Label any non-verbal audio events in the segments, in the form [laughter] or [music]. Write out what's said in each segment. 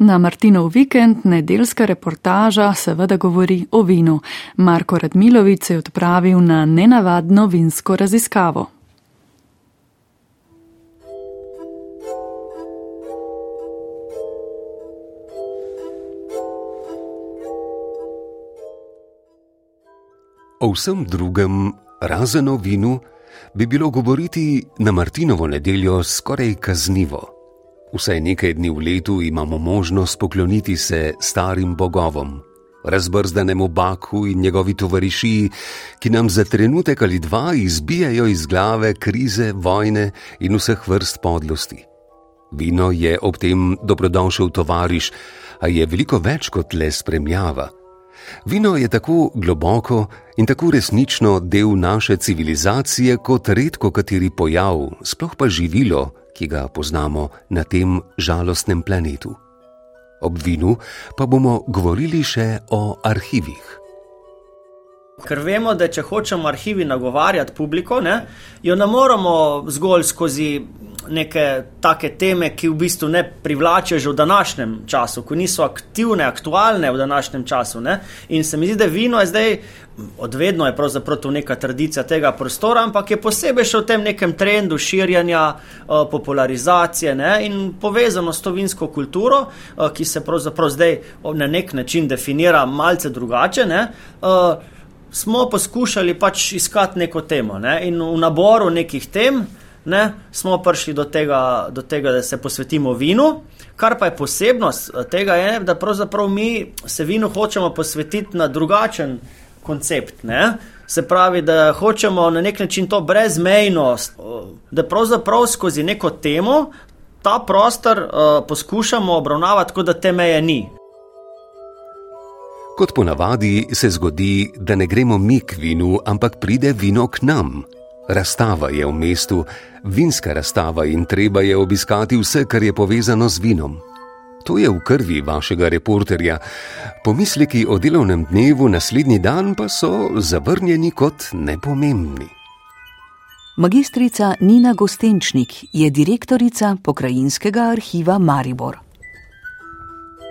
Na Martinov vikend nedeljska reportaža seveda govori o vinu. Marko Radmilovic se je odpravil na nenavadno vinsko raziskavo. O vsem drugem, razen o vinu, bi bilo govoriti na Martinovo nedeljo skoraj kaznivo. Vsaj nekaj dni v letu imamo možnost pokloniti se starim bogovom, razbrzdanemu Baku in njegovi tovarišiji, ki nam za trenutek ali dva izbijajo iz glave krize, vojne in vseh vrst podlosti. Vino je ob tem dobrodošel tovariš, a je veliko več kot le spremljava. Vino je tako globoko in tako resnično del naše civilizacije kot redko kateri pojav, sploh pa živilo, ki ga poznamo na tem žalostnem planetu. Ob vinu pa bomo govorili še o arhivih. Ker vemo, da če hočemo arhivi nagovarjati publiko, ne, jo ne moramo zgolj skozi neke take teme, ki v bistvu ne privlačijo že v današnjem času, ko niso aktivne, aktualne v današnjem času. Ne. In se mi zdi, da vino je zdaj, odvedno je pravzaprav tu neka tradicija tega prostora, ampak je posebej še v tem nekem trendu širjanja, uh, popularizacije ne, in povezano s to vinsko kulturo, uh, ki se pravzaprav zdaj na nek način definira malce drugače. Ne, uh, Smo poskušali pač iskati neko temo, ne? in v naboru nekih tem, ne, smo prišli do tega, do tega, da se posvetimo vinu. Kar pa je posebnost eh, tega, je, da pravzaprav mi se vinu hočemo posvetiti na drugačen koncept. Ne. Se pravi, da hočemo na nek način to brezmejnost, eh, da pravzaprav skozi neko temo ta prostor uh, poskušamo obravnavati, kot da te meje ni. Kot ponavadi se zgodi, da ne gremo mi k vinu, ampak pride vino k nam. Razstava je v mestu, vinska razstava in treba je obiskati vse, kar je povezano z vinom. To je v krvi vašega reporterja. Pomisleki o delovnem dnevu naslednji dan pa so zavrnjeni kot nepomembni. Magistrica Nina Gostenčnik je direktorica pokrajinskega arhiva Maribor.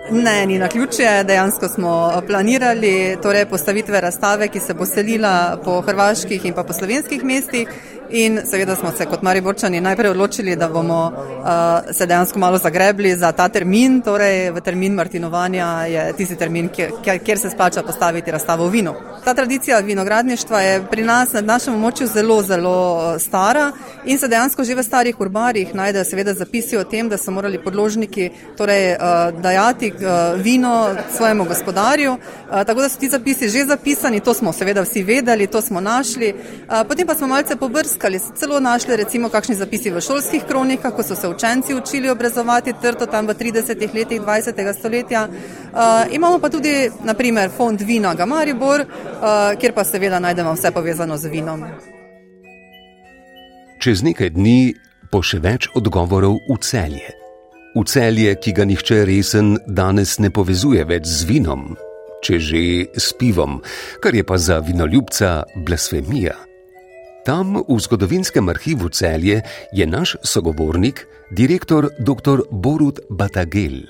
Ne, ni na ključje. Dejansko smo planirali torej postavitve razstave, ki se bo selila po hrvaških in pa po slovenskih mestih. In seveda smo se kot Mariborčani najprej odločili, da bomo uh, se dejansko malo zagrebli za ta termin, torej v termin Martinovanja je tisti termin, kjer, kjer se splača postaviti razstavo v vinu. Ta tradicija vinogradništva je pri nas na našem območju zelo, zelo stara in se dejansko že v starih urbarjih najdejo seveda zapisi o tem, da so morali podložniki torej, uh, dajati uh, vino svojemu gospodarju. Uh, tako da so ti zapisi že zapisani, to smo seveda vsi vedeli, to smo našli. Uh, potem pa smo malce pobrskali celo našli recimo kakšni zapisi v šolskih kronikah, ko so se učenci učili obrezovati trto tam v 30-ih letih 20. stoletja. Uh, imamo pa tudi, naprimer, fond vina Gamaribor, uh, kjer pa seveda najdemo vse povezano z vinom. Čez nekaj dni bo še več odgovorov v celje. V celje, ki ga nihče resen danes ne povezuje več z vinom, če že s pivom, kar je pa za vinoljubca blasfemija. Tam v zgodovinskem arhivu celje je naš sogovornik, direktor dr. Borut Batagel.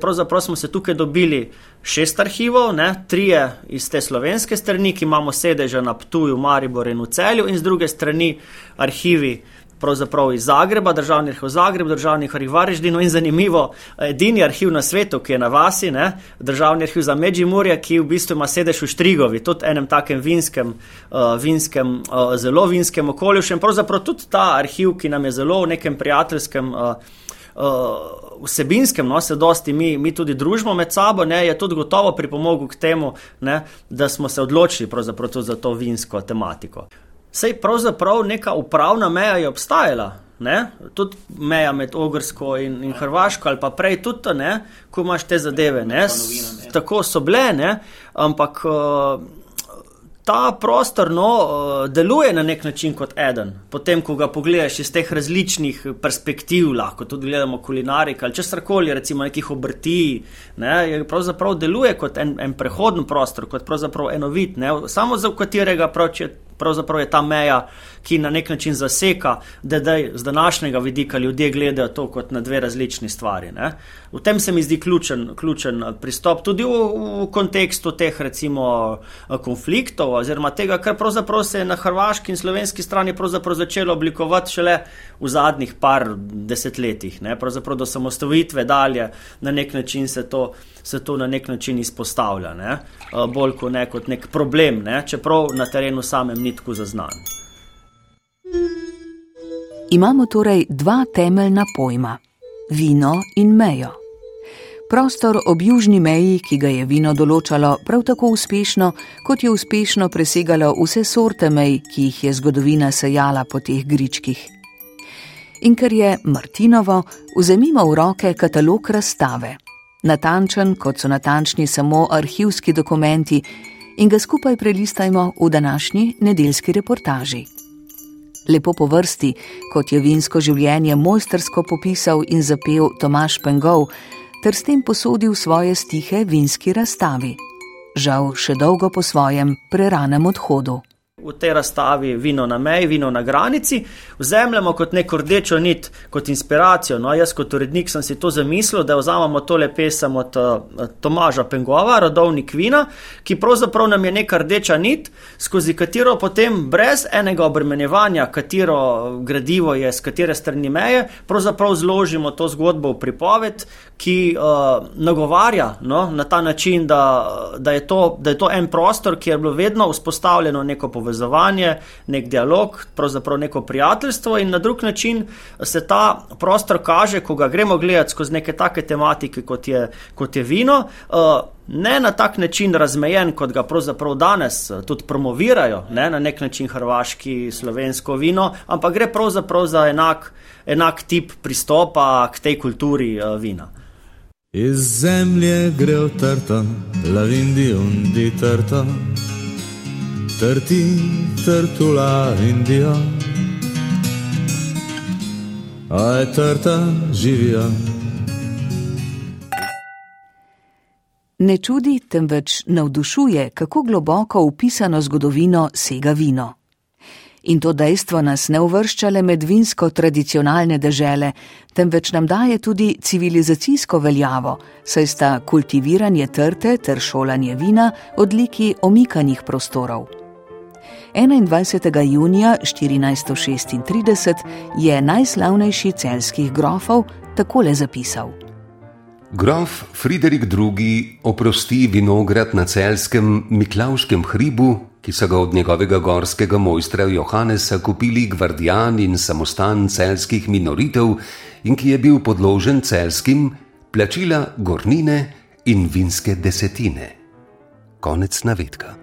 Pravzaprav smo se tukaj dobili šest arhivov, ne, trije iz te slovenske strani, ki imamo sedeže na Ptuju, Mariboru in v celju, in z druge strani arhivi pravzaprav iz Zagreba, državni arhiv Zagreb, državni arhiv Vareždino in zanimivo, edini arhiv na svetu, ki je na vasi, ne, državni arhiv za Međimurje, ki v bistvu ima sedež v Štrigovi, tudi enem takem vinskem, uh, vinskem uh, zelo vinskem okolju, in pravzaprav tudi ta arhiv, ki nam je zelo v nekem prijateljskem. Uh, Uh, vsebinskem, no, se dosti mi, mi tudi družimo med sabo, ne, je tudi gotovo pripomogel k temu, ne, da smo se odločili za to vinsko tematiko. Sej pravzaprav neka upravna meja je obstajala, ne? tudi meja med Ogrsko in, in Hrvaško, ali pa prej tudi, ne? ko imaš te zadeve. Tako so bile, ne? ampak uh, ta prostor no, uh, deluje na nek način kot eden. Potem, ko ga pogledaš iz teh različnih perspektiv, lahko tudi gledamo kulinarika ali česarkoli, recimo nekih obrti, ne? pravzaprav deluje kot en, en prehodni prostor, kot pravzaprav enovit, ne? samo za katerega prav če pravzaprav je ta meja, ki na nek način zaseka, da zdaj z današnjega vidika ljudje gledajo to kot na dve različni stvari. Ne? V tem se mi zdi ključen, ključen pristop, tudi v, v kontekstu teh recimo konfliktov, oziroma tega, kar pravzaprav se je na hrvaški in slovenski strani začelo oblikovati šele v zadnjih par desetletjih, ne? pravzaprav do samostavitve dalje na nek način se to se to na nek način izpostavlja, ne? bolj kot, ne, kot nek problem, ne? čeprav na terenu samem ni tako zaznan. Imamo torej dva temeljna pojma: vino in mejo. Prostor ob južni meji, ki ga je vino določalo prav tako uspešno, kot je uspešno presegalo vse sorte mej, ki jih je zgodovina sejala po teh gričkih. In ker je Martinovo, vzemimo v roke katalog razstave natančen, kot so natančni samo arhivski dokumenti, in ga skupaj prelistajmo v današnji nedeljski reportaži. Lepo po vrsti, kot je vinsko življenje mojstersko popisal in zapel Tomaš Pengov, ter s tem posodil svoje stihe vinski razstavi. Žal še dolgo po svojem preranem odhodu v tej razstavi vino na meji, vino na granici, vzemljamo kot neko rdečo nit, kot inspiracijo. No, jaz kot urednik sem si to zamislil, da vzamemo tole pesem od uh, Tomaža Pengova, rodovnik vina, ki pravzaprav nam je neka rdeča nit, skozi katero potem brez enega obremenjevanja, katero gradivo je, z katere strani meje, pravzaprav zložimo to zgodbo v pripoved, ki uh, nagovarja no, na ta način, da, da, je to, da je to en prostor, kjer je bilo vedno vzpostavljeno neko povezovanje povezovanje, nek dialog, pravzaprav neko prijateljstvo, in na drug način se ta prostor kaže, ko ga gremo gledati skozi neke take tematike, kot je, kot je vino. Uh, Ne na tak način razmejen, kot ga pravzaprav danes uh, tudi promovirajo, ne, na nek način hrvaški, slovensko vino, ampak gre pravzaprav za enak, enak tip pristopa k tej kulturi uh, vina. Iz zemlje gre v trta, lavindi undi trta trti, trtula Indija, a je trta živija. Ne čudi, temveč navdušuje, kako globoko upisano zgodovino sega vino. In to dejstvo nas ne uvršča le med vinsko tradicionalne dežele, temveč nam daje tudi civilizacijsko veljavo, saj sta kultiviranje trte ter šolanje vina odliki omikanih prostorov. 21. junija 1436 je najslavnejši celskih grofov takole zapisal: Grof Friderik II. oprosti vinograd na celskem Miklauškem hribu, ki so ga od njegovega gorskega mojstra Johannesa kupili gvardijan in samostan celskih minoritev in ki je bil podložen celskim plačila gornine in vinske desetine. Konec navedka.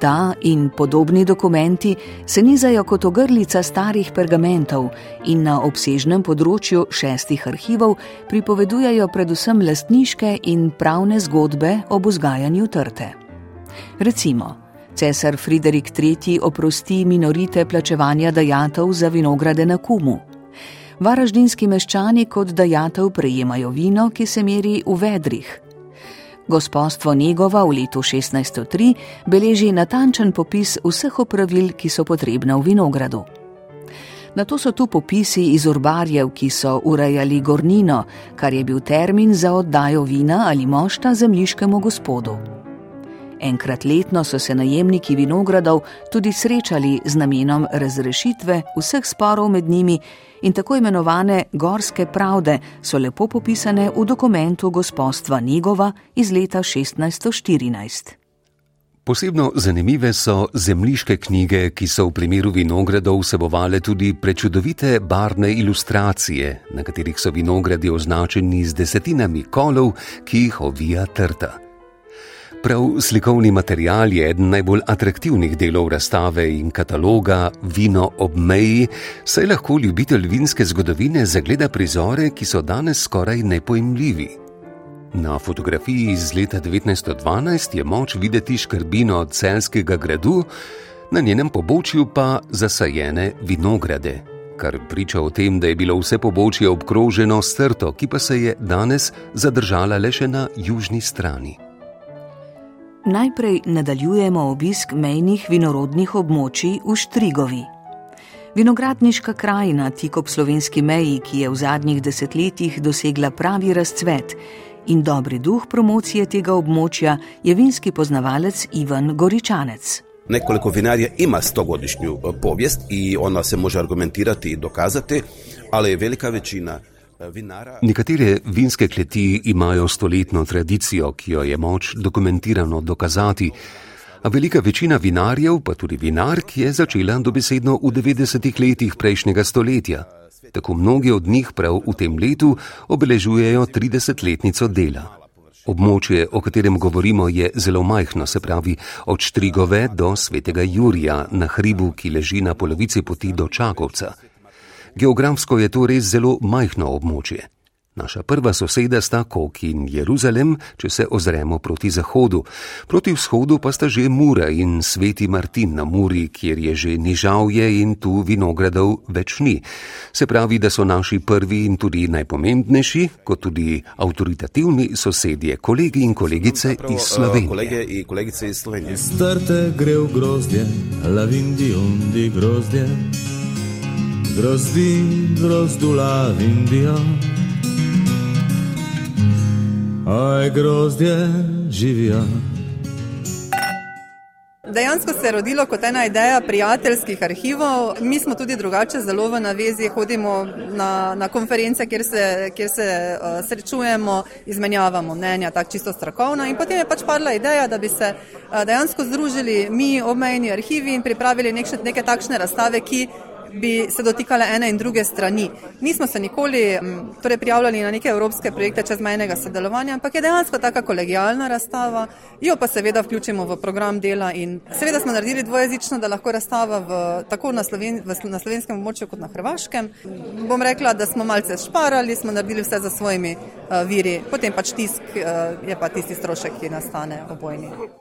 Ta in podobni dokumenti se nizajo kot ogrlica starih pergamentov in na obsežnem področju šestih arhivov pripovedujejo predvsem lastniške in pravne zgodbe o vzgajanju trte. Recimo, cesar Friderik III. oprosti minorite plačevanja dajatov za vinograde na Kumu. Varaždinski meščani kot dajatev prejemajo vino, ki se meri v vedrih. Gospodstvo Negova v letu 1603 beleži natančen popis vseh opravil, ki so potrebna v vinogradu. Na to so tu popisi iz urbarjev, ki so urejali gornino, kar je bil termin za oddajo vina ali mošta zemljiškemu gospodu. Enkrat letno so se najemniki vinogradov tudi srečali z namenom razrešitve vseh sporov med njimi in tako imenovane gorske pravde so lepo popisane v dokumentu gospodstva Negova iz leta 1614. Posebno zanimive so zemljiške knjige, ki so v primeru vinogradov vsebovale tudi prečudovite barvne ilustracije, na katerih so vinogradi označeni z desetinami kolov, ki jih ovija trta. Prav slikovni material je eden najbolj atraktivnih delov razstave in kataloga Vino ob meji, saj lahko ljubitelj vinske zgodovine zagleda prizore, ki so danes skoraj nepojmljivi. Na fotografiji iz leta 1912 je moč videti škrbino od celskega gradu, na njenem pobočju pa zasajene vinograde, kar priča o tem, da je bilo vse pobočje obkroženo s trto, ki pa se je danes zadržala le še na južni strani. Najprej nadaljujemo obisk mejnih vinorodnih območij v Štrigovi. Vinogradniška krajina tik ob slovenski meji, ki je v zadnjih desetletjih dosegla pravi razcvet in dobri duh promocije tega območja, je vinski poznavalec Ivan Goričanec. Nekoliko vinarja ima stogodišnju e, povijest i ona se može argumentirati i dokazati, ali je velika vinara... Nekatere vinske kleti imajo stoletno tradicijo, ki jo je moč dokumentirano dokazati, a velika večina vinarjev, pa tudi vinark, je začela dobesedno v 90-ih letih prejšnjega stoletja. Tako mnogi od njih prav v tem letu obeležujejo 30-letnico dela. Območje, o katerem govorimo, je zelo majhno, se pravi od Štrigove do Svetega Jurija na hribu, ki leži na polovici poti do Čakovca. Geografsko je to res zelo majhno območje. Naša prva soseda sta Kok in Jeruzalem, če se ozremo proti zahodu. Proti vzhodu pa sta že Mura in Sveti Martin na Muri, kjer je že nižavje in tu vinogradov več ni. Se pravi, da so naši prvi in tudi najpomembnejši, kot tudi avtoritativni sosedje, kolegi in kolegice Prav, iz Slovenije. Kolege in kolegice iz Slovenije. Strte gre v grozdje, lavindi undi grozdje, grozdi grozdula vindijo. aj grozdje živijo. Dejansko se je rodilo kot ena ideja prijateljskih arhivov. Mi smo tudi drugače zelo v navezi, hodimo na, na konference, kjer se, kjer se uh, srečujemo, izmenjavamo mnenja, tako čisto strokovno. In potem je pač padla ideja, da bi se uh, dejansko združili mi, obmejni arhivi in pripravili nek, neke takšne razstave, ki bi se dotikale ene in druge strani. Nismo se nikoli torej, prijavljali na neke evropske projekte čezmejnega sodelovanja, ampak je dejansko taka kolegijalna razstava, jo pa seveda vključimo v program dela in seveda smo naredili dvojezično, da lahko razstava v, tako na, Sloven, v, na slovenskem območju kot na hrvaškem. Bom rekla, da smo malce šparali, smo naredili vse za svojimi uh, viri, potem pač tisk uh, je pa tisti strošek, ki nastane obojni.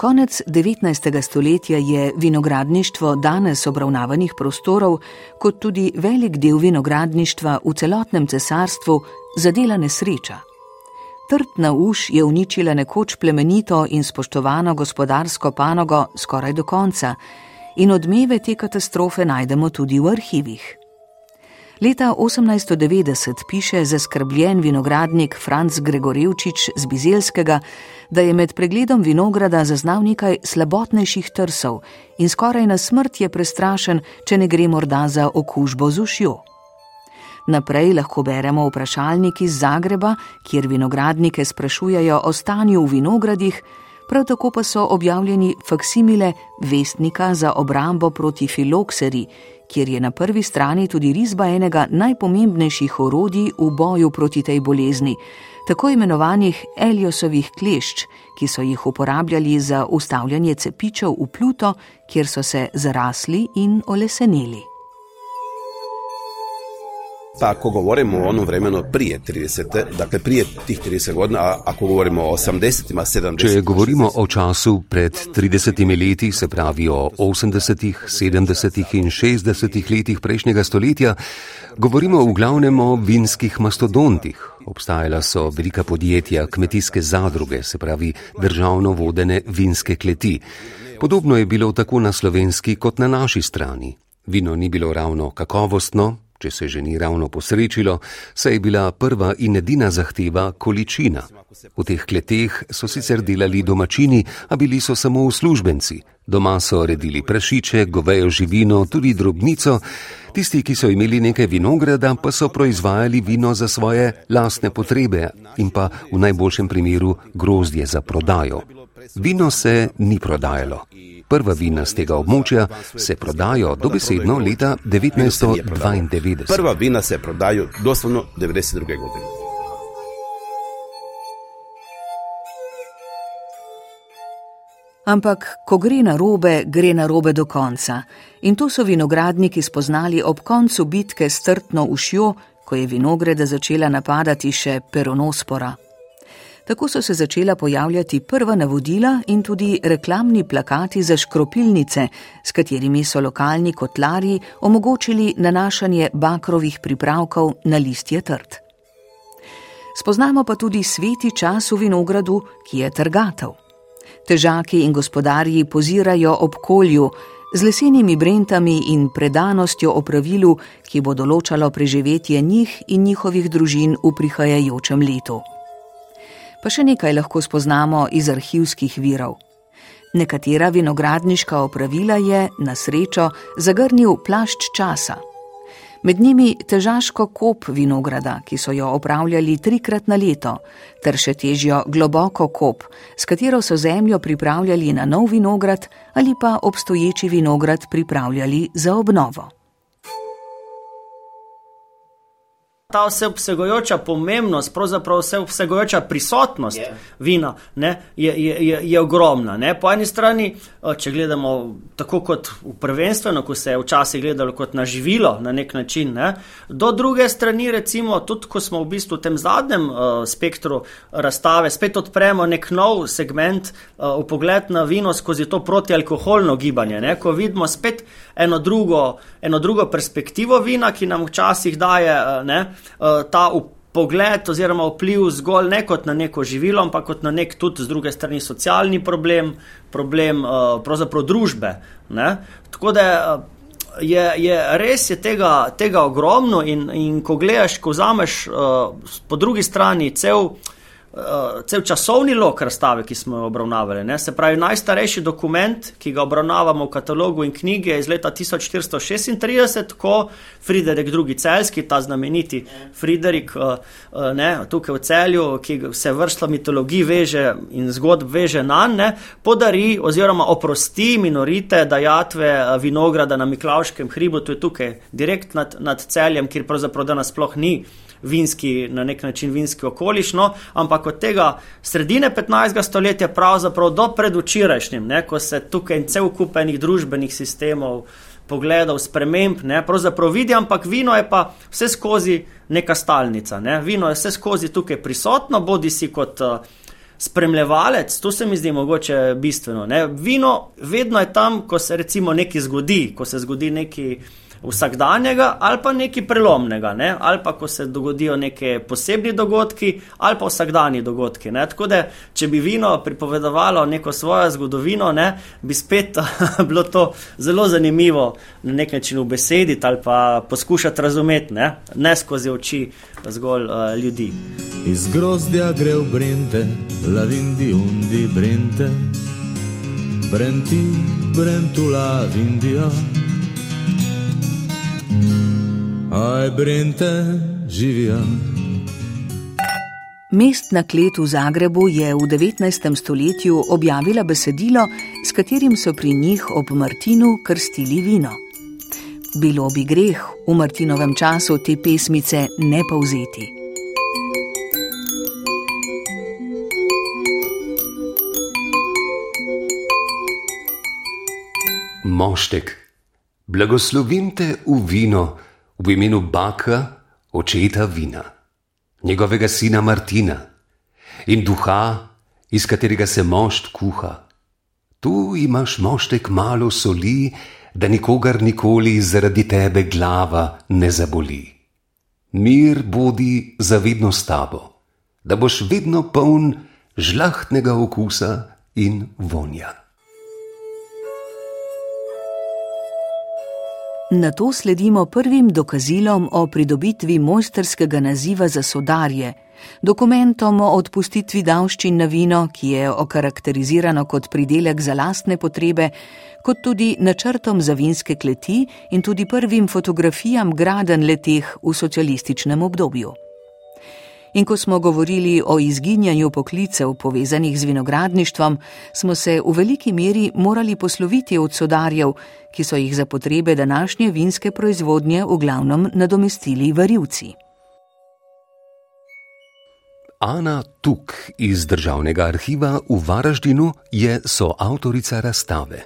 Konec 19. stoletja je vinogradništvo danes obravnavanih prostorov, kot tudi velik del vinogradništva v celotnem cesarstvu, zadela nesreča. Trtna uš je uničila nekoč plemenito in spoštovano gospodarsko panogo skoraj do konca, in odmeve te katastrofe najdemo tudi v arhivih. Leta 1890 piše zaskrbljen vinogradnik Franz Gregorevčič z Bizelskega, da je med pregledom vinograda zaznal nekaj slabotnejših trsov in skoraj na smrt je prestrašen, če ne gre morda za okužbo z ušjo. Naprej lahko beremo vprašalnik iz Zagreba, kjer vinogradnike sprašujejo o stanju v vinogradih, prav tako pa so objavljeni faksimile vestnika za obrambo proti filokseri, kjer je na prvi strani tudi risba enega najpomembnejših orodij v boju proti tej bolezni, tako imenovanih Eliosovih klešč, ki so jih uporabljali za ustavljanje cepičev v Pluto, kjer so se zarasli in olesenili. Pa ako govorimo o onom vremenu prije 30, dakle prije tih 30 godina, a ako govorimo o 80-ima, 70 Če govorimo o času pred 30 leti, se pravi o 80-ih, 70-ih in 60-ih letih prejšnjega stoletja, govorimo v glavnem o vinskih mastodontih. Obstajala so velika podjetja, kmetijske zadruge, se pravi državno vodene vinske kleti. Podobno je bilo tako na slovenski kot na naši strani. Vino ni bilo ravno kakovostno, če se že ni ravno posrečilo, saj je bila prva in edina zahteva količina. V teh kleteh so sicer delali domačini, a bili so samo uslužbenci. Doma so redili prašiče, govejo živino, tudi drobnico, tisti, ki so imeli nekaj vinograda, pa so proizvajali vino za svoje lastne potrebe in pa v najboljšem primeru grozdje za prodajo. Vino se ni prodajalo. Prva vina z tega območja se prodajo dobesedno leta 1992. Prva vina se prodajo doslovno 92. godine. Ampak, ko gre na robe, gre na robe do konca. In to so vinogradniki spoznali ob koncu bitke s trtno ušjo, ko je vinograde začela napadati še peronospora. Tako so se začela pojavljati prva navodila in tudi reklamni plakati za škropilnice, s katerimi so lokalni kotlarji omogočili nanašanje bakrovih pripravkov na listje trt. Spoznamo pa tudi sveti čas v vinogradu, ki je trgatev. Težaki in gospodarji pozirajo ob kolju z lesenimi brentami in predanostjo o pravilu, ki bo določalo preživetje njih in njihovih družin v prihajajočem letu. Pa še nekaj lahko spoznamo iz arhivskih virov. Nekatera vinogradniška opravila je, na srečo, zagrnil plašč časa. Med njimi težaško kop vinograda, ki so jo opravljali trikrat na leto, ter še težjo globoko kop, s katero so zemljo pripravljali na nov vinograd ali pa obstoječi vinograd pripravljali za obnovo. Ta vseobsegajoča pomembnost, pravzaprav vseobsegajoča prisotnost yeah. vina ne, je, je, je, je ogromna. Ne. Po eni strani, če gledamo tako kot v prvenstveno, ko se je včasih gledalo kot na živilo na nek način, ne, do druge strani, recimo, tudi ko smo v bistvu v tem zadnjem uh, spektru razstave, spet odpremo nek nov segment uh, v pogled na vino skozi to protialkoholno gibanje, ne, ko vidimo spet eno drugo, eno drugo perspektivo vina, ki nam včasih daje uh, ne, uh, ta pogled oziroma vpliv zgolj ne kot na neko živilo, ampak kot na nek tudi z druge strani socialni problem, problem uh, pravzaprav družbe. Ne? Tako da uh, je, je res je tega, tega ogromno in, in ko gledaš, ko vzameš uh, po drugi strani cel uh, cel časovni lok razstave, ki smo jo obravnavali. Ne? Se pravi, najstarejši dokument, ki ga obravnavamo v katalogu in knjigi, je iz leta 1436, ko Friderik II. Celski, ta znameniti Friderik, uh, uh, ne, tukaj v celju, ki se vrsta mitologij veže in zgodb veže na nje, podari oziroma oprosti minorite dajatve vinograda na Miklaškem hribu, to je tukaj direkt nad, nad celjem, kjer pravzaprav danes sploh ni vinski, na nek način vinski okolišno, ampak od tega sredine 15. stoletja, pravzaprav do predvčerajšnjim, ko se tukaj cel kup enih družbenih sistemov, pogledov, sprememb, ne, pravzaprav vidi, ampak vino je pa vse skozi neka stalnica. Ne. Vino je vse skozi tukaj prisotno, bodi si kot. Uh, Spremljevalec, to se mi zdi mogoče bistveno. Ne? Vino vedno je tam, ko se recimo nekaj zgodi, ko se zgodi nekaj vsakdanjega ali pa nekaj prelomnega, ne? ali pa ko se dogodijo neki posebni dogodki ali pa vsakdanji dogodki. Ne? Tako da, če bi vino pripovedovalo neko svojo zgodovino, ne? bi spet [laughs] bilo to zelo zanimivo na nek način v besedi ali pa poskušati razumeti, ne, ne skozi oči zgolj uh, ljudi. Iz grozdja gre v brente, lavindi undi brente, brenti brentula vindijo. Aj, brinte, živijo. Mestna klet v Zagrebu je v 19. stoletju objavila besedilo, s katerim so pri njih ob Martinu krstili vino. Bilo bi greh v Martinovem času te pesmice ne povzeti. Moštek, blagoslovim te v vino v imenu Baka, očeta vina, njegovega sina Martina in duha, iz katerega se mošt kuha. Tu imaš moštek malo soli, da nikogar nikoli zaradi tebe glava ne zaboli. Mir bodi zavedno s tabo, da boš vedno poln žlahtnega okusa in vonja. Na to sledimo prvim dokazilom o pridobitvi mojsterskega naziva za sodarje, dokumentom o odpustitvi davščin na vino, ki je okarakterizirano kot pridelek za lastne potrebe, kot tudi načrtom za vinske kleti in tudi prvim fotografijam graden leteh v socialističnem obdobju. In ko smo govorili o izginjanju poklicev povezanih z vinogradništvom, smo se v veliki meri morali posloviti od sodarjev, ki so jih za potrebe današnje vinske proizvodnje v glavnem nadomestili varilci. Ana Tuk iz Državnega arhiva v Varaždinu je soavtorica razstave.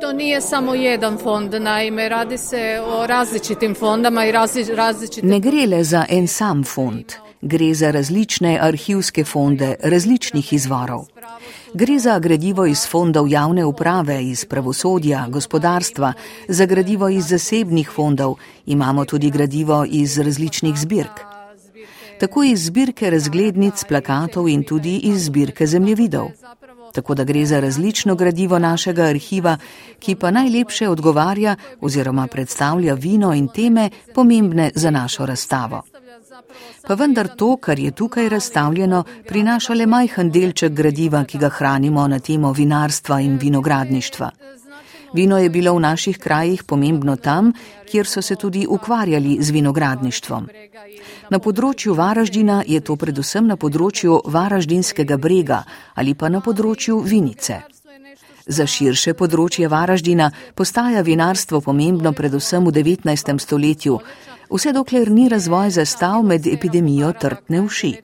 To nije samo jedan fond, naime radi se o različitim fondama i različitim... Ne gre le za en sam fond gre za različne arhivske fonde različnih izvorov. Gre za gradivo iz fondov javne uprave, iz pravosodja, gospodarstva, za gradivo iz zasebnih fondov, imamo tudi gradivo iz različnih zbirk. tako iz zbirke razglednic, plakatov in tudi iz zbirke zemljevidov. Tako da gre za različno gradivo našega arhiva, ki pa najlepše odgovarja oziroma predstavlja vino in teme pomembne za našo razstavo. Pa vendar to, kar je tukaj razstavljeno, prinaša le majhen delček gradiva, ki ga hranimo na temo vinarstva in vinogradništva. Vino je bilo v naših krajih pomembno tam, kjer so se tudi ukvarjali z vinogradništvom. Na področju Varaždina je to predvsem na področju Varaždinskega brega ali pa na področju Vinice. Za širše področje Varaždina postaja vinarstvo pomembno predvsem v 19. stoletju, vse dokler ni razvoj zastav med epidemijo trtne uši.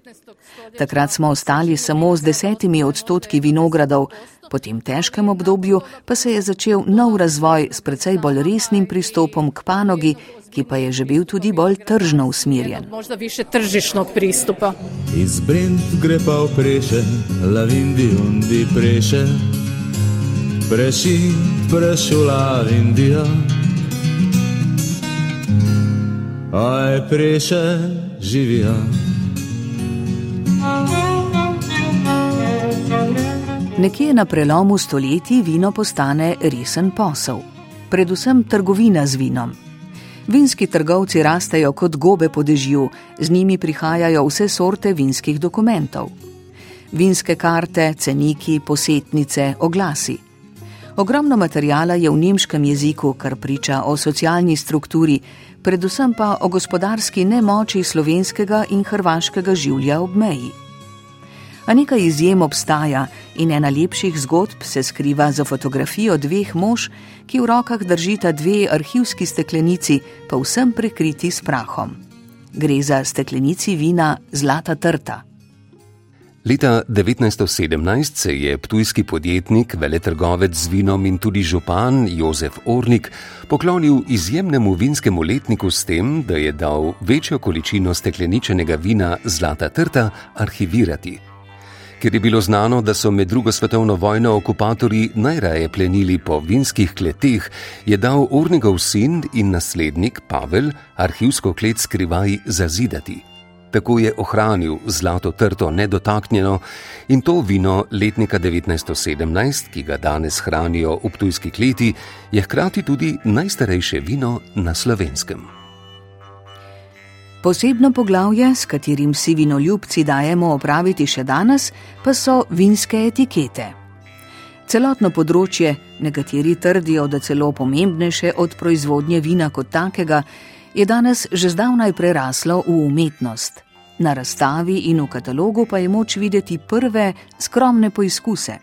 Takrat smo ostali samo z desetimi odstotki vinogradov, po tem težkem obdobju pa se je začel nov razvoj s precej bolj resnim pristopom k panogi, ki pa je že bil tudi bolj tržno usmerjen. Možda više tržišnog pristupa. Iz Brent gre pa v preše, lavindi undi preše, preši prešula Indija. Aj preše živijo. Nekje na prelomu stoletij vino postane resen posel, predvsem trgovina z vinom. Vinski trgovci rastejo kot gobe po dežju, z njimi prihajajo vse sorte vinskih dokumentov. Vinske karte, ceniki, posetnice, oglasi. Ogromno materijala je v nemškem jeziku, kar priča o socialni strukturi, predvsem pa o gospodarski nemoči slovenskega in hrvaškega življa ob meji a nekaj izjem obstaja in ena lepših zgodb se skriva za fotografijo dveh mož, ki v rokah držita dve arhivski steklenici, pa vsem prekriti s prahom. Gre za steklenici vina Zlata trta. Leta 1917 se je ptujski podjetnik, veletrgovec z vinom in tudi župan Jozef Ornik poklonil izjemnemu vinskemu letniku s tem, da je dal večjo količino stekleničenega vina Zlata trta arhivirati. Ker je bilo znano, da so med drugo svetovno vojno okupatorji najraje plenili po vinskih kleteh, je dal Ornigov sin in naslednik Pavel arhivsko klet skrivaj zazidati. Tako je ohranil zlato trto nedotaknjeno in to vino letnika 1917, ki ga danes hranijo v tujski kleti, je hkrati tudi najstarejše vino na slovenskem. Posebno poglavje, s katerim si vinoljubci dajemo opraviti še danes, pa so vinske etikete. Celotno področje, nekateri trdijo, da celo pomembnejše od proizvodnje vina kot takega, je danes že zdavnaj preraslo v umetnost. Na razstavi in v katalogu pa je moč videti prve skromne poizkuse.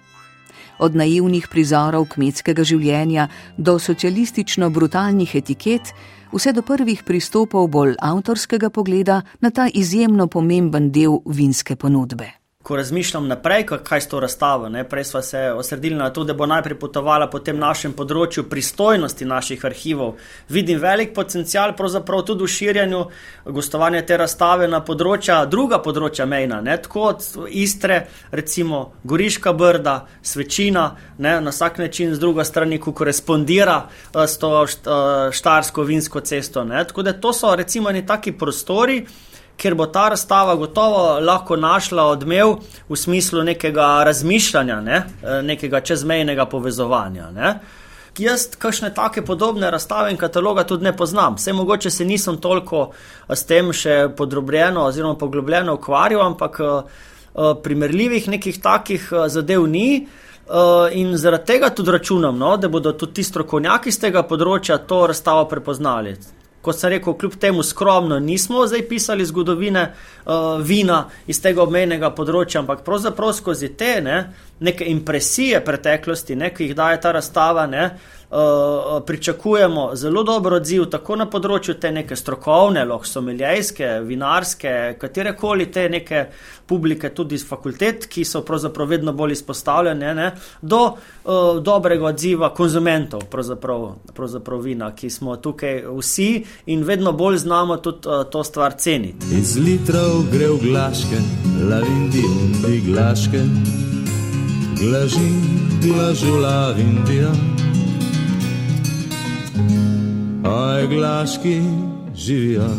Od naivnih prizorov kmetskega življenja do socialistično brutalnih etiket, vse do prvih pristopov bolj avtorskega pogleda na ta izjemno pomemben del vinske ponudbe. Ko razmišljam naprej, kaj s to razstavo, ne? prej smo se osredili na to, da bo najprej potovala po tem našem področju pristojnosti naših arhivov. Vidim velik potencial, pravzaprav tudi v širjenju gostovanja te razstave na področja, druga področja mejna, ne? tako od Istre, recimo Goriška brda, Svečina, ne? na vsak način z druge strani, ko korespondira eh, s to eh, štarsko vinsko cesto. Ne? Tako da to so recimo neki taki prostori ker bo ta razstava gotovo lahko našla odmev v smislu nekega razmišljanja, ne? Eh, nekega čezmejnega povezovanja. Ne? Jaz kakšne take podobne razstave in kataloga tudi ne poznam. Vse mogoče se nisem toliko eh, s tem še podrobljeno oziroma poglobljeno ukvarjal, ampak uh, primerljivih nekih takih zadev ni. In zaradi tega tudi računam, no, da bodo tudi ti strokovnjaki z tega področja to razstavo prepoznali kot sem rekel, kljub temu skromno nismo zdaj pisali zgodovine uh, vina iz tega obmejnega področja, ampak pravzaprav skozi te ne, neke impresije preteklosti, ne, ki jih daje ta razstava. Ne, uh, pričakujemo zelo dober odziv, tako na področju te neke strokovne, lahko someljejske, vinarske, katerekoli te neke publike, tudi iz fakultet, ki so pravzaprav vedno bolj izpostavljene, ne, do uh, dobrega odziva konzumentov, pravzaprav, pravzaprav vina, ki smo tukaj vsi in vedno bolj znamo tudi uh, to stvar ceniti. Iz litrov gre v glaške, lavindi undi glaške, glaži, glažu lavindija. Aj glaški živijo.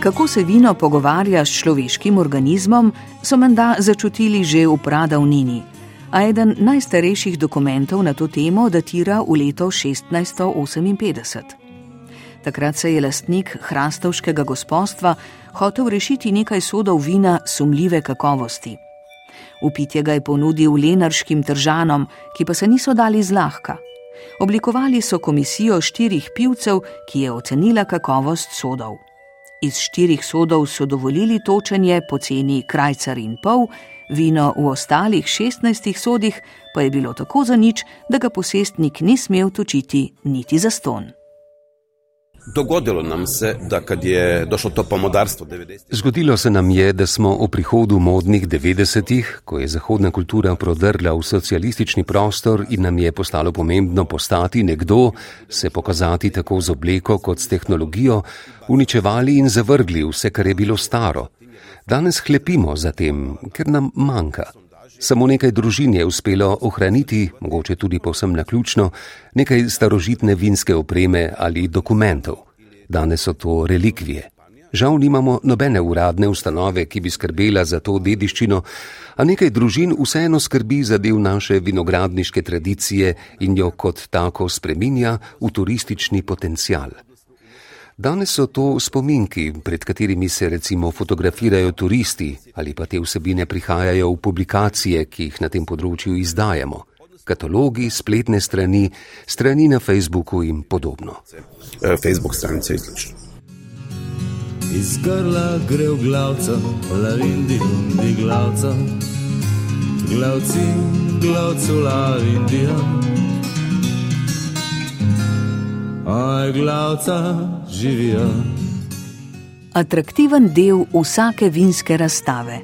Kako se vino pogovarja s človeškim organizmom, so menda začutili že v pradavnini, a eden najstarejših dokumentov na to temo datira v leto 1658. Takrat se je lastnik hrastovskega gospodstva hotel rešiti nekaj sodov vina sumljive kakovosti. Upitje ga je ponudil lenarškim držanom, ki pa se niso dali zlahka. Oblikovali so komisijo štirih pivcev, ki je ocenila kakovost sodov. Iz štirih sodov so dovolili točenje po ceni krajcar in pol, vino v ostalih šestnajstih sodih pa je bilo tako za nič, da ga posestnik ni smel točiti niti za ston. Dogodilo nam se, da kad je došlo to pomodarstvo 90. Zgodilo se nam je, da smo o prihodu modnih 90-ih, ko je zahodna kultura prodrla v socialistični prostor in nam je postalo pomembno postati nekdo, se pokazati tako z obleko kot s tehnologijo, uničevali in zavrgli vse, kar je bilo staro. Danes hlepimo za tem, ker nam manjka. Samo nekaj družin je uspelo ohraniti, mogoče tudi povsem naključno, nekaj starožitne vinske opreme ali dokumentov. Danes so to relikvije. Žal nimamo nobene uradne ustanove, ki bi skrbela za to dediščino, a nekaj družin vseeno skrbi za del naše vinogradniške tradicije in jo kot tako spreminja v turistični potencial. Danes so to spominki, pred katerimi se recimo fotografirajo turisti ali pa te vsebine prihajajo v publikacije, ki jih na tem področju izdajamo. Katalogi, spletne strani, strani na Facebooku in podobno. E, Facebook stranice izlično. Iz grla gre v glavca, lavindi, undi glavca, glavci, glavcu, lavindija. Aj, glavca, živijo. Atraktiven del vsake vinske razstave.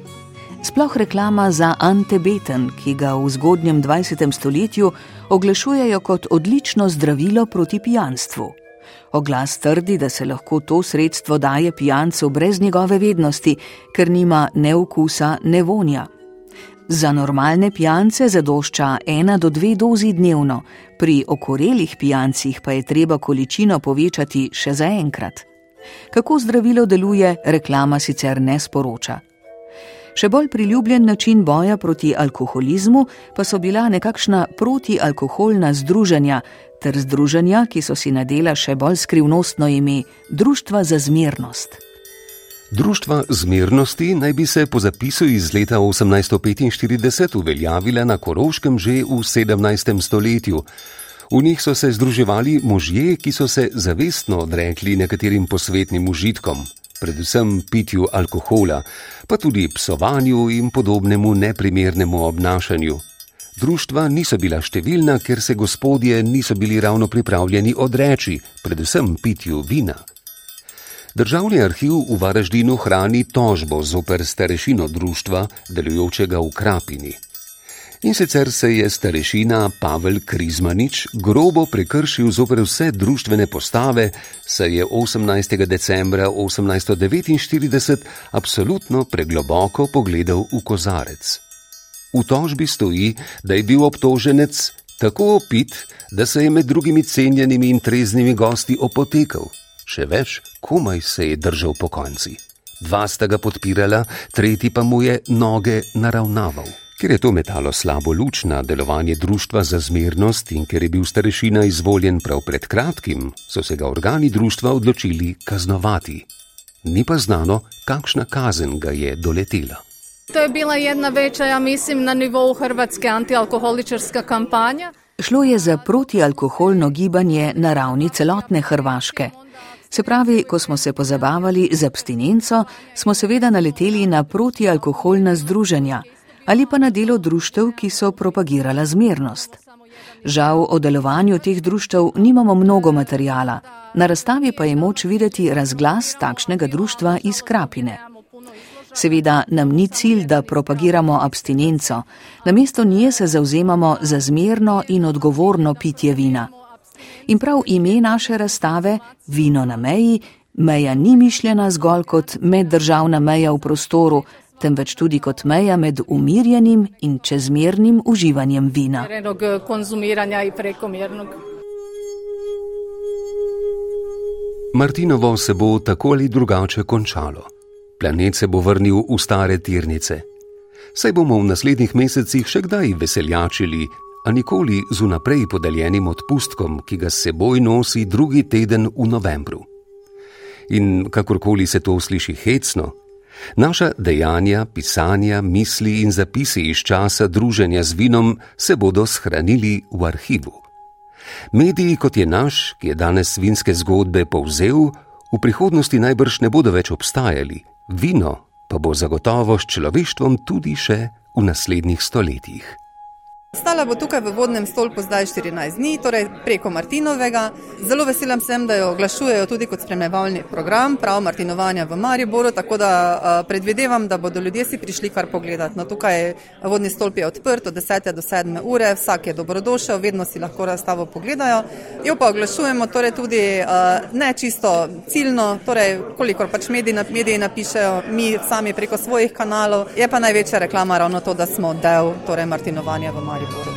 Sploh reklama za antebeten, ki ga v zgodnjem 20. stoletju oglašujejo kot odlično zdravilo proti pijanstvu. Oglas trdi, da se lahko to sredstvo daje pijancu brez njegove vednosti, ker nima ne okusa, ne vonja. Za normalne pijance zadošča ena do dve dozi dnevno, pri okorelih pijancih pa je treba količino povečati še za enkrat. Kako zdravilo deluje, reklama sicer ne sporoča. Še bolj priljubljen način boja proti alkoholizmu pa so bila nekakšna protialkoholna združenja ter združenja, ki so si nadela še bolj skrivnostno ime Društva za zmernost. Društva zmernosti naj bi se po zapisu iz leta 1845 uveljavila na Koroškem že v 17. stoletju. V njih so se združevali možje, ki so se zavestno odrekli nekaterim posvetnim užitkom, predvsem pitju alkohola, pa tudi psovanju in podobnemu neprimernemu obnašanju. Društva niso bila številna, ker se gospodje niso bili ravno pripravljeni odreči, predvsem pitju vina. Državni arhiv v Varaždinu hrani tožbo zoper starešino društva, delujočega v Krapini. In sicer se je starešina Pavel Krizmanič grobo prekršil zoper vse družbene postave, saj je 18. decembra 1849 absolutno pregloboko pogledal v kozarec. V tožbi stoji, da je bil obtoženec tako opit, da se je med drugimi cenjenimi in treznimi gosti opotekal. Še več, komaj se je držal po konci. Dva sta ga podpirala, tretji pa mu je noge naravnaval. Ker je to metalo slabo luč na delovanje društva za zmernost in ker je bil starešina izvoljen prav pred kratkim, so se ga organi društva odločili kaznovati. Ni pa znano, kakšna kazen ga je doletela. To je bila ena večja, ja mislim, na nivoju hrvatske antialkoholičarska kampanja. Šlo je za protialkoholno gibanje na ravni celotne Hrvaške. Se pravi, ko smo se pozabavali z abstinenco, smo seveda naleteli na protialkoholna združenja ali pa na delo društev, ki so propagirala zmernost. Žal o delovanju teh društev nimamo mnogo materijala, na razstavi pa je moč videti razglas takšnega društva iz Krapine. Seveda nam ni cilj, da propagiramo abstinenco, namesto nje se zauzemamo za zmerno in odgovorno pitje vina. In prav ime naše razstave, Vino na meji, meja ni mišljena zgolj kot meddržavna meja v prostoru, temveč tudi kot meja med umirjenim in čezmernim uživanjem vina. Konzumiranja in prekomernog. Martinovo se bo tako ali drugače končalo. Planet se bo vrnil v stare tirnice. Saj bomo v naslednjih mesecih še kdaj veseljačili, a nikoli z unaprej podeljenim odpustkom, ki ga seboj nosi drugi teden v novembru. In kakorkoli se to sliši hecno, naša dejanja, pisanja, misli in zapisi iz časa druženja z vinom se bodo shranili v arhivu. Mediji, kot je naš, ki je danes vinske zgodbe povzel, v prihodnosti najbrž ne bodo več obstajali, vino pa bo zagotovo s človeštvom tudi še v naslednjih stoletjih. Stala bo tukaj v vodnem stolpu zdaj 14 dni, torej preko Martinovega. Zelo veselim sem, da jo oglašujejo tudi kot spremljevalni program, prav Martinovanja v Mariboru, tako da predvidevam, da bodo ljudje si prišli kar pogledati. No, tukaj vodni stolp je odprt od 10. do 7. ure, vsak je dobrodošel, vedno si lahko razstavo pogledajo. Jo pa oglašujemo torej tudi ne čisto ciljno, torej kolikor pač mediji, mediji napišejo, mi sami preko svojih kanalov. Je pa največja reklama ravno to, da smo del torej Martinovanja v Mariboru. Mariboru.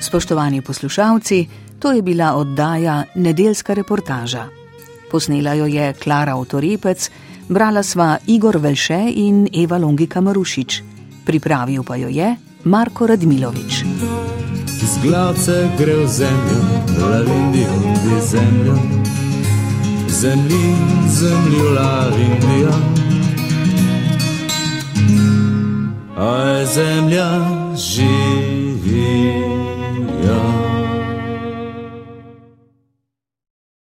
Spoštovani poslušalci, to je bila oddaja Nedeljska reportaža. Posnela jo je Klara Otorepec, brala sva Igor Velše in Eva Longika Marušič. Pripravil pa jo je Marko Radmilovič. Z glavce gre v zemljo, lavindi v zemljo, zemlji, zemlji, lavindi а земля живі.